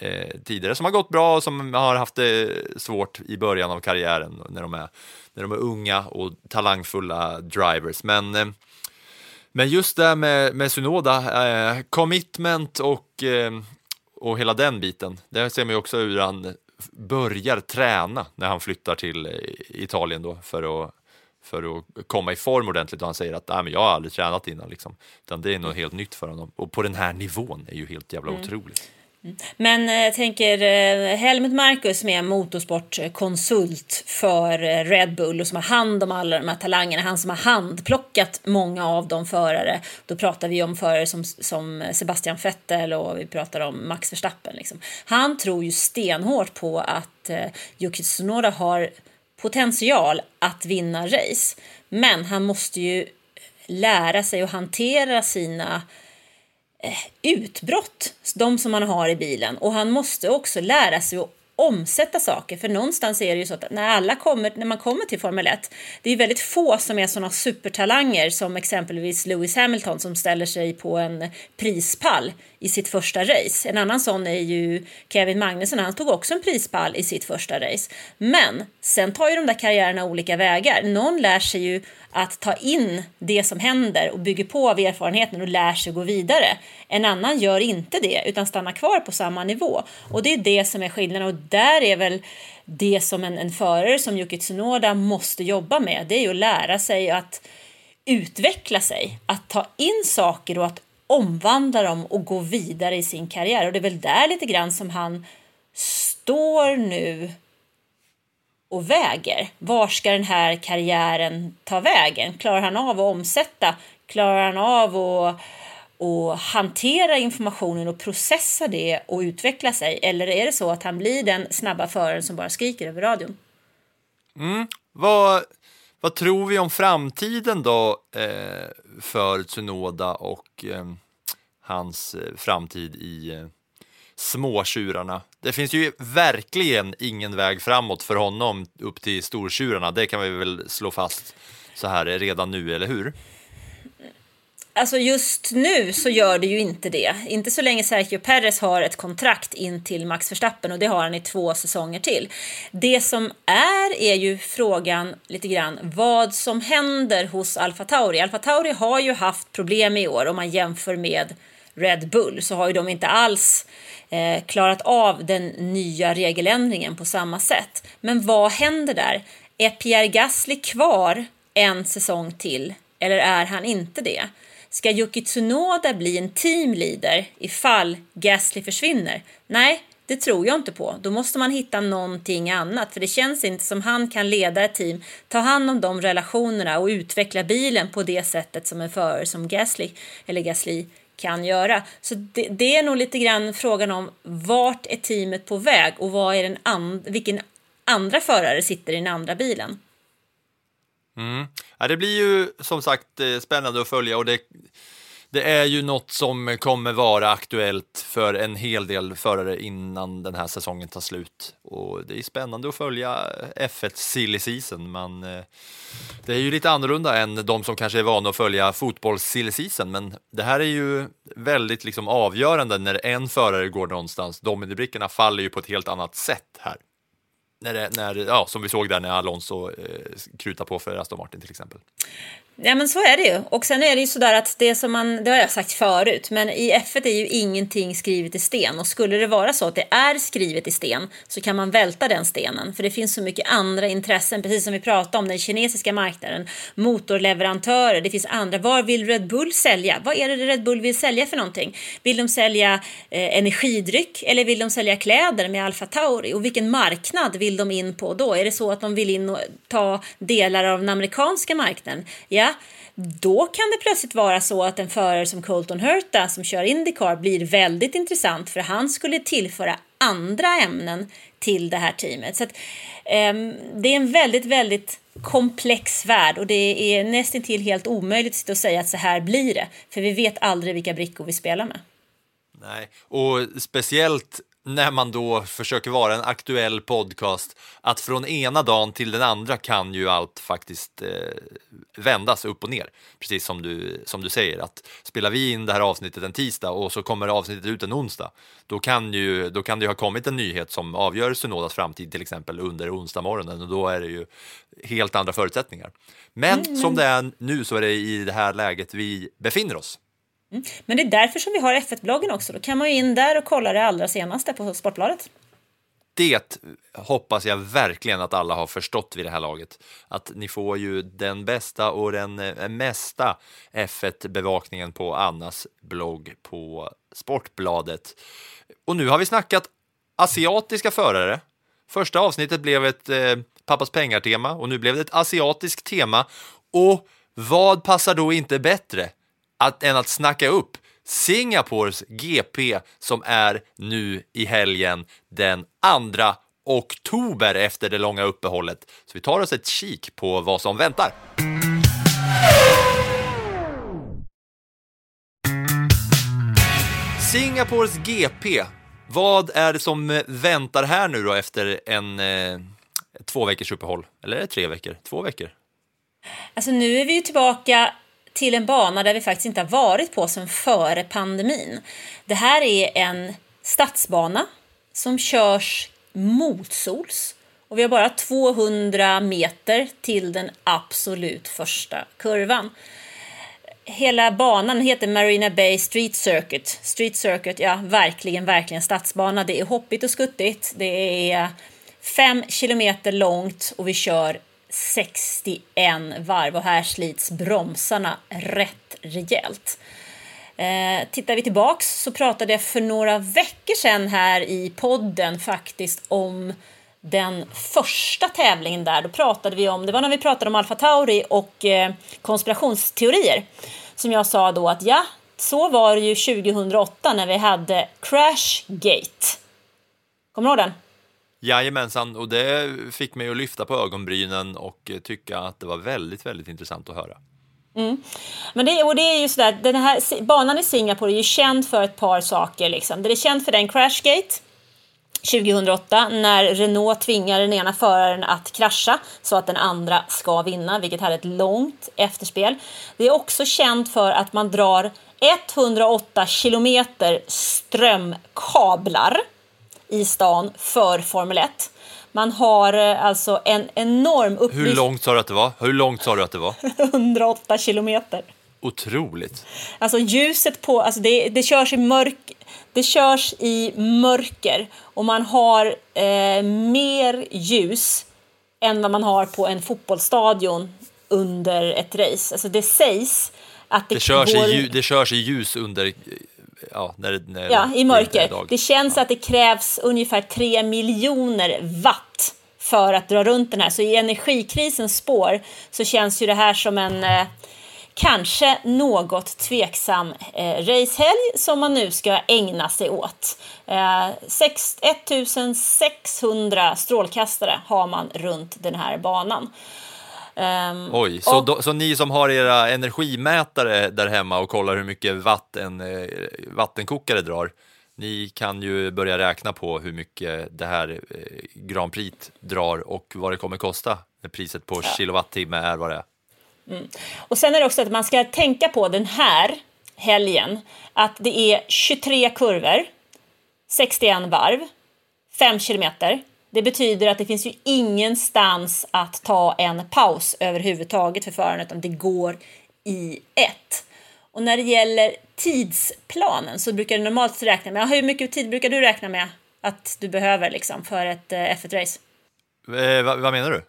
eh, tidigare som har gått bra och som har haft det svårt i början av karriären när de är, när de är unga och talangfulla drivers. Men, eh, men just det med, med Sunoda, eh, commitment och, eh, och hela den biten, det ser man ju också hur han börjar träna när han flyttar till eh, Italien då för att för att komma i form ordentligt och han säger att Nej, men jag har aldrig tränat innan liksom. Utan det är något helt nytt för honom och på den här nivån är ju helt jävla mm. otroligt. Men eh, jag tänker eh, Helmut Marcus som är motorsportkonsult för eh, Red Bull och som har hand om alla de här talangerna. Han som har handplockat många av de förare. Då pratar vi om förare som, som Sebastian Vettel och vi pratar om Max Verstappen. Liksom. Han tror ju stenhårt på att eh, Yuki Tsunoda har potential att vinna race. Men han måste ju lära sig att hantera sina Eh, Eh, utbrott, de som man har i bilen. Och han måste också lära sig att omsätta saker. För någonstans är det ju så att när, alla kommer, när man kommer till Formel 1, det är väldigt få som är sådana supertalanger som exempelvis Lewis Hamilton som ställer sig på en prispall i sitt första race. En annan sån är ju Kevin Magnusson, han tog också en prispall i sitt första race. Men sen tar ju de där karriärerna olika vägar. Någon lär sig ju att ta in det som händer och bygger på av erfarenheten och lär sig gå vidare. En annan gör inte det utan stannar kvar på samma nivå. Och det är det som är skillnaden och där är väl det som en, en förare som Yuki Tsunoda måste jobba med. Det är ju att lära sig att utveckla sig, att ta in saker och att omvandla dem och gå vidare i sin karriär. Och det är väl där lite grann som han står nu och väger. Var ska den här karriären ta vägen? Klarar han av att omsätta? Klarar han av att, och hantera informationen och processa det och utveckla sig? Eller är det så att han blir den snabba föraren som bara skriker över radion? Mm. Vad, vad tror vi om framtiden då eh, för Tsunoda och eh, hans eh, framtid i eh, småtjurarna. Det finns ju verkligen ingen väg framåt för honom upp till stortjurarna. Det kan vi väl slå fast så här redan nu, eller hur? Alltså just nu så gör det ju inte det. Inte så länge Sergio Perez har ett kontrakt in till Max Verstappen och det har han i två säsonger till. Det som är är ju frågan lite grann vad som händer hos Alfa Tauri. Alfa Tauri har ju haft problem i år om man jämför med Red Bull så har ju de inte alls eh, klarat av den nya regeländringen på samma sätt. Men vad händer där? Är Pierre Gasly kvar en säsong till eller är han inte det? Ska Yuki Tsunoda bli en teamleader ifall Gasly försvinner? Nej, det tror jag inte på. Då måste man hitta någonting annat för det känns inte som han kan leda ett team, ta hand om de relationerna och utveckla bilen på det sättet som en förare som Gasly eller Gasly kan göra. Så det, det, är nog lite grann frågan om vart är teamet på väg och vad är den and, vilken andra förare sitter i den andra bilen. Mm. Ja, det blir ju som sagt eh, spännande att följa och det, det är ju något som kommer vara aktuellt för en hel del förare innan den här säsongen tar slut. Och det är spännande att följa F1 silly season, men eh, det är ju lite annorlunda än de som kanske är vana att följa fotbolls silly season. Men det här är ju väldigt liksom avgörande när en förare går någonstans. Dominibrickorna faller ju på ett helt annat sätt här. När det, när, ja, som vi såg där när Alonso eh, krutade på för Aston Martin till exempel. Ja men så är det ju. Och sen är det ju sådär att det som man, det har jag sagt förut, men i F1 är ju ingenting skrivet i sten. Och skulle det vara så att det är skrivet i sten så kan man välta den stenen. För det finns så mycket andra intressen, precis som vi pratade om den kinesiska marknaden. Motorleverantörer, det finns andra. Var vill Red Bull sälja? Vad är det Red Bull vill sälja för någonting? Vill de sälja eh, energidryck eller vill de sälja kläder med Alfa Tauri? Och vilken marknad vill de in på då? Är det så att de vill in och ta delar av den amerikanska marknaden? Ja, då kan det plötsligt vara så att en förare som Colton Herta som kör Indycar blir väldigt intressant för han skulle tillföra andra ämnen till det här teamet. Så att, um, det är en väldigt, väldigt komplex värld och det är nästintill helt omöjligt att säga att så här blir det. För vi vet aldrig vilka brickor vi spelar med. Nej, och speciellt när man då försöker vara en aktuell podcast, att från ena dagen till den andra kan ju allt faktiskt eh, vändas upp och ner. Precis som du, som du säger, att spelar vi in det här avsnittet en tisdag och så kommer avsnittet ut en onsdag, då kan, ju, då kan det ju ha kommit en nyhet som avgör Sunodas framtid till exempel under onsdag morgonen och då är det ju helt andra förutsättningar. Men mm. som det är nu så är det i det här läget vi befinner oss. Mm. Men det är därför som vi har F1-bloggen också. Då kan man ju in där och kolla det allra senaste på Sportbladet. Det hoppas jag verkligen att alla har förstått vid det här laget. Att ni får ju den bästa och den eh, mesta F1-bevakningen på Annas blogg på Sportbladet. Och nu har vi snackat asiatiska förare. Första avsnittet blev ett eh, pappas pengar-tema och nu blev det ett asiatiskt tema. Och vad passar då inte bättre att, än att snacka upp Singapores GP som är nu i helgen den 2 oktober efter det långa uppehållet. Så vi tar oss ett kik på vad som väntar. Singapores GP. Vad är det som eh, väntar här nu då efter en eh, två veckors uppehåll? Eller är det tre veckor? Två veckor? Alltså nu är vi ju tillbaka till en bana där vi faktiskt inte har varit på sedan före pandemin. Det här är en stadsbana som körs motsols och vi har bara 200 meter till den absolut första kurvan. Hela banan heter Marina Bay Street Circuit. Street Circuit, ja, verkligen, verkligen stadsbana. Det är hoppigt och skuttigt. Det är fem kilometer långt och vi kör 61 varv och här slits bromsarna rätt rejält. Eh, tittar vi tillbaks så pratade jag för några veckor sedan här i podden faktiskt om den första tävlingen där. Då pratade vi om, det var när vi pratade om Alfa Tauri och eh, konspirationsteorier. Som jag sa då att ja, så var det ju 2008 när vi hade Crashgate. Kommer du ihåg den? Jajamensan, och det fick mig att lyfta på ögonbrynen och tycka att det var väldigt, väldigt intressant att höra. Mm. Men det, och det är ju sådär, den här banan i Singapore är ju känd för ett par saker. Liksom. Det är känd för den Crashgate 2008 när Renault tvingar den ena föraren att krascha så att den andra ska vinna, vilket hade ett långt efterspel. Det är också känt för att man drar 108 kilometer strömkablar i stan för Formel 1. Man har eh, alltså en enorm upplysning. Hur långt sa du att det var? Hur långt sa du att det var? 108 kilometer. Otroligt. Alltså ljuset på, alltså det, det körs i mörk, det körs i mörker och man har eh, mer ljus än vad man har på en fotbollsstadion under ett race. Alltså det sägs att det, det körs, går... i, det körs i ljus under ja, när, när ja, i mörker. Det, det känns ja. att det krävs ungefär 3 miljoner watt för att dra runt den här. Så i energikrisens spår så känns ju det här som en eh, kanske något tveksam eh, racehelg som man nu ska ägna sig åt. Eh, 6, 1600 strålkastare har man runt den här banan. Ehm, Oj, så, och- då, så ni som har era energimätare där hemma och kollar hur mycket vatten, eh, vattenkokare drar, ni kan ju börja räkna på hur mycket det här eh, Grand Prix drar och vad det kommer kosta. när Priset på kilowattimme är vad det är. Och sen är det också att man ska tänka på den här helgen att det är 23 kurvor, 61 varv, 5 kilometer. Det betyder att det finns ju ingenstans att ta en paus överhuvudtaget för föraren utan det går i ett. Och när det gäller tidsplanen så brukar du normalt räkna med, hur mycket tid brukar du räkna med att du behöver liksom för ett eh, F1-race? Eh, vad, vad menar du?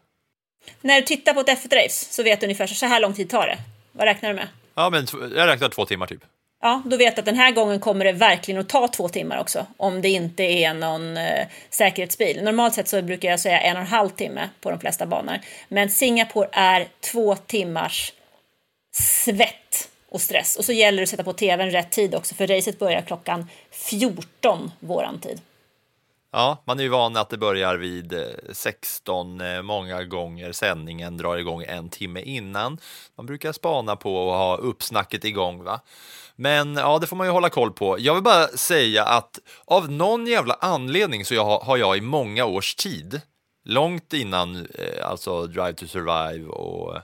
När du tittar på ett F1-race så vet du ungefär så här lång tid tar det. Vad räknar du med? Ja, men jag räknar två timmar typ. Ja, då vet du att den här gången kommer det verkligen att ta två timmar också. Om det inte är någon eh, säkerhetsbil. Normalt sett så brukar jag säga en och en halv timme på de flesta banor. Men Singapore är två timmars svett och stress. Och så gäller det att sätta på tvn rätt tid också. För racet börjar klockan 14 våran tid. Ja, man är ju van att det börjar vid eh, 16 eh, många gånger. Sändningen drar igång en timme innan. Man brukar spana på och ha uppsnacket igång. va? Men ja, det får man ju hålla koll på. Jag vill bara säga att av någon jävla anledning så jag, har- har jag i många års tid, långt innan eh, alltså Drive to Survive och,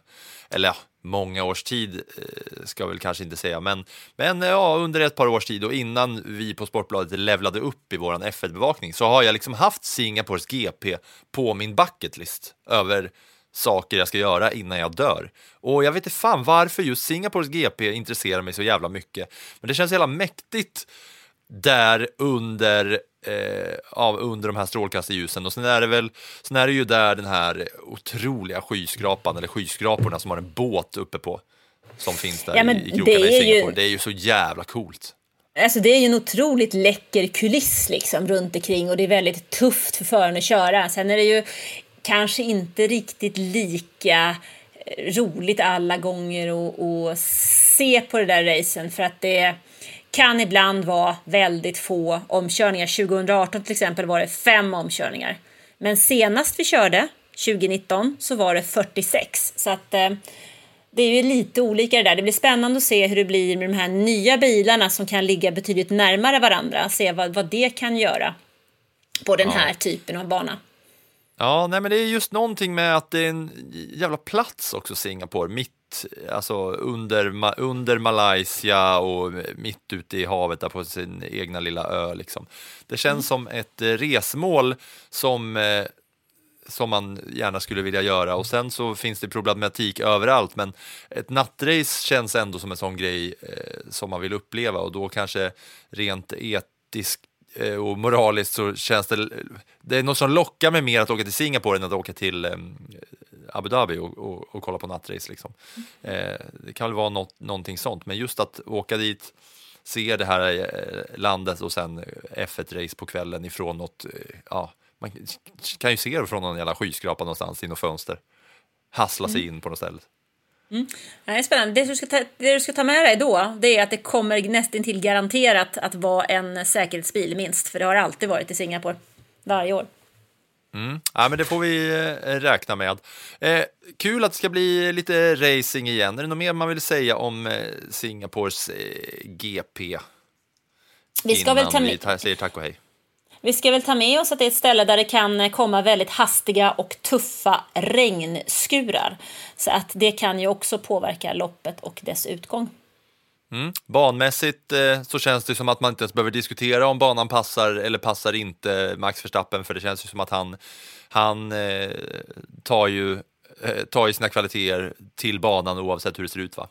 eller ja, många års tid eh, ska jag väl kanske inte säga, men, men eh, ja, under ett par års tid och innan vi på Sportbladet levlade upp i våran F1-bevakning så har jag liksom haft Singapores GP på min bucketlist över saker jag ska göra innan jag dör. Och jag vet inte fan varför just Singapores GP intresserar mig så jävla mycket. Men det känns jävla mäktigt där under, eh, av, under de här strålkastarljusen. Och sen är det väl, sen är det ju där den här otroliga skyskrapan, eller skyskraporna som har en båt uppe på, som finns där Ja, i, i krokarna i är ju- Singapore. Det är ju så jävla coolt. Alltså det är ju en otroligt läcker kuliss liksom runt omkring och det är väldigt tufft för föraren att köra. Sen är det ju kanske inte riktigt lika eh, roligt alla gånger att, se på det där racen för att det kan ibland vara väldigt få omkörningar. 2018 till exempel var det fem omkörningar. Men senast vi körde, 2019, så var det 46. Så att eh, det är ju lite olika det där. Det blir spännande att se hur det blir med de här nya bilarna som kan ligga betydligt närmare varandra. Se vad, vad det kan göra på den här typen av bana. Ja, nej, men det är just någonting med att det är en jävla plats också, Singapore, mitt, alltså under, under Malaysia och mitt ute i havet där på sin egna lilla ö. Liksom. Det känns som ett eh, resmål som, eh, som man gärna skulle vilja göra och sen så finns det problematik överallt, men ett nattrace känns ändå som en sån grej eh, som man vill uppleva och då kanske rent etiskt och moraliskt så känns det, det är något som lockar mig mer att åka till Singapore än att åka till eh, Abu Dhabi och, och, och kolla på nattrace. Liksom. Eh, det kan väl vara något, någonting sånt, men just att åka dit, se det här eh, landet och sen F1-race på kvällen ifrån något, eh, ja, man kan ju se det från någon jävla skyskrapa någonstans i något fönster. Hassla sig in på något ställe. Ja, Det är spännande. Det du, ska ta, det du ska ta med dig då, det är att det kommer nästan till garanterat att vara en säkerhetsbil minst. För det har alltid varit i Singapore. Varje år. Ja, men det får vi eh, räkna med. Eh, kul att det ska bli lite racing igen. Är det något mer man vill säga om eh, Singapores eh, GP? Vi ska, väl innan ta vi med, ta- säger tack och hej. Vi ska väl ta med oss att det är ett ställe där det kan komma väldigt hastiga och tuffa regnskurar. Så att det kan ju också påverka loppet och dess utgång. Banmässigt eh, så känns det som att man inte ens behöver diskutera om banan passar eller passar inte Max Verstappen, för det känns ju som att han, han eh, tar, ju, eh, tar ju sina kvaliteter till banan oavsett hur det ser ut. va?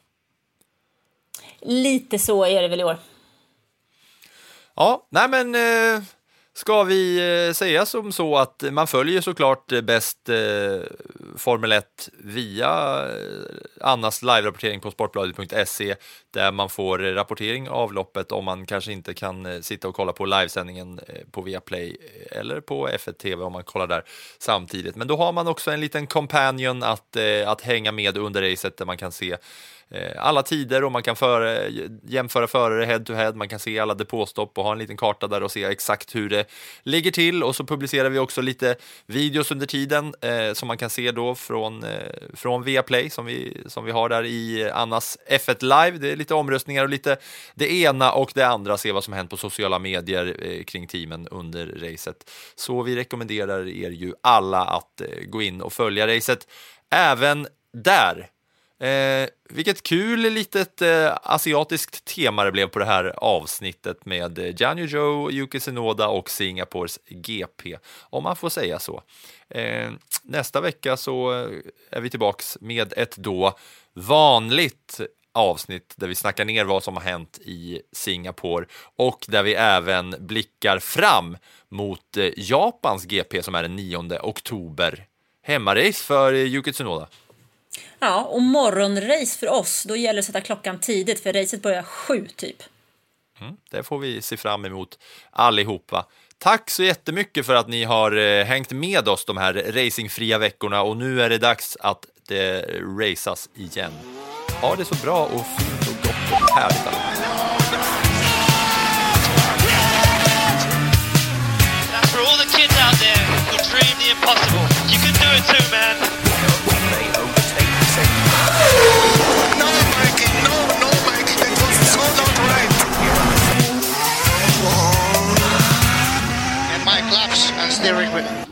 Lite så är det väl i år. Ja, nej men eh, ska vi eh, säga som så att man följer såklart bäst eh, Formel 1 via eh, Annas live-rapportering på sportbladet.se där man får rapportering av loppet om man kanske inte kan eh, sitta och kolla på livesändningen på Viaplay eller på F1 TV om man kollar där samtidigt. Men då har man också en liten companion att, eh, att hänga med under racet där man kan se Eh, alla tider och man kan före, jämföra förare head to head. Man kan se alla depåstopp och ha en liten karta där och se exakt hur det ligger till och så publicerar vi också lite videos under tiden eh, som man kan se då från, eh, från Viaplay som vi, som vi har där i Annas F1 Live. Det är lite omröstningar och lite det ena och det andra, se vad som hänt på sociala medier eh, kring teamen under racet. Så vi rekommenderar er ju alla att eh, gå in och följa racet även där. Eh, vilket kul litet eh, asiatiskt tema det blev på det här avsnittet med eh, Janjo Joe, Yuki Tsunoda och Singapores GP, om man får säga så. Eh, nästa vecka så eh, är vi tillbaks med ett då vanligt avsnitt där vi snackar ner vad som har hänt i Singapore och där vi även blickar fram mot eh, Japans GP som är den 9 oktober. Hemmarace för Yuki Tsunoda. Ja, och morgonrace för oss, då gäller det att sätta klockan tidigt för racet börjar sju typ. Mm, det får vi se fram emot allihopa. Tack så jättemycket för att ni har eh, hängt med oss de här racingfria veckorna och nu är det dags att det raceas igen. Ha det så bra och fint och gott och härligt That's for all the kids out there who dream the impossible. You can do it too, man. steering wheel.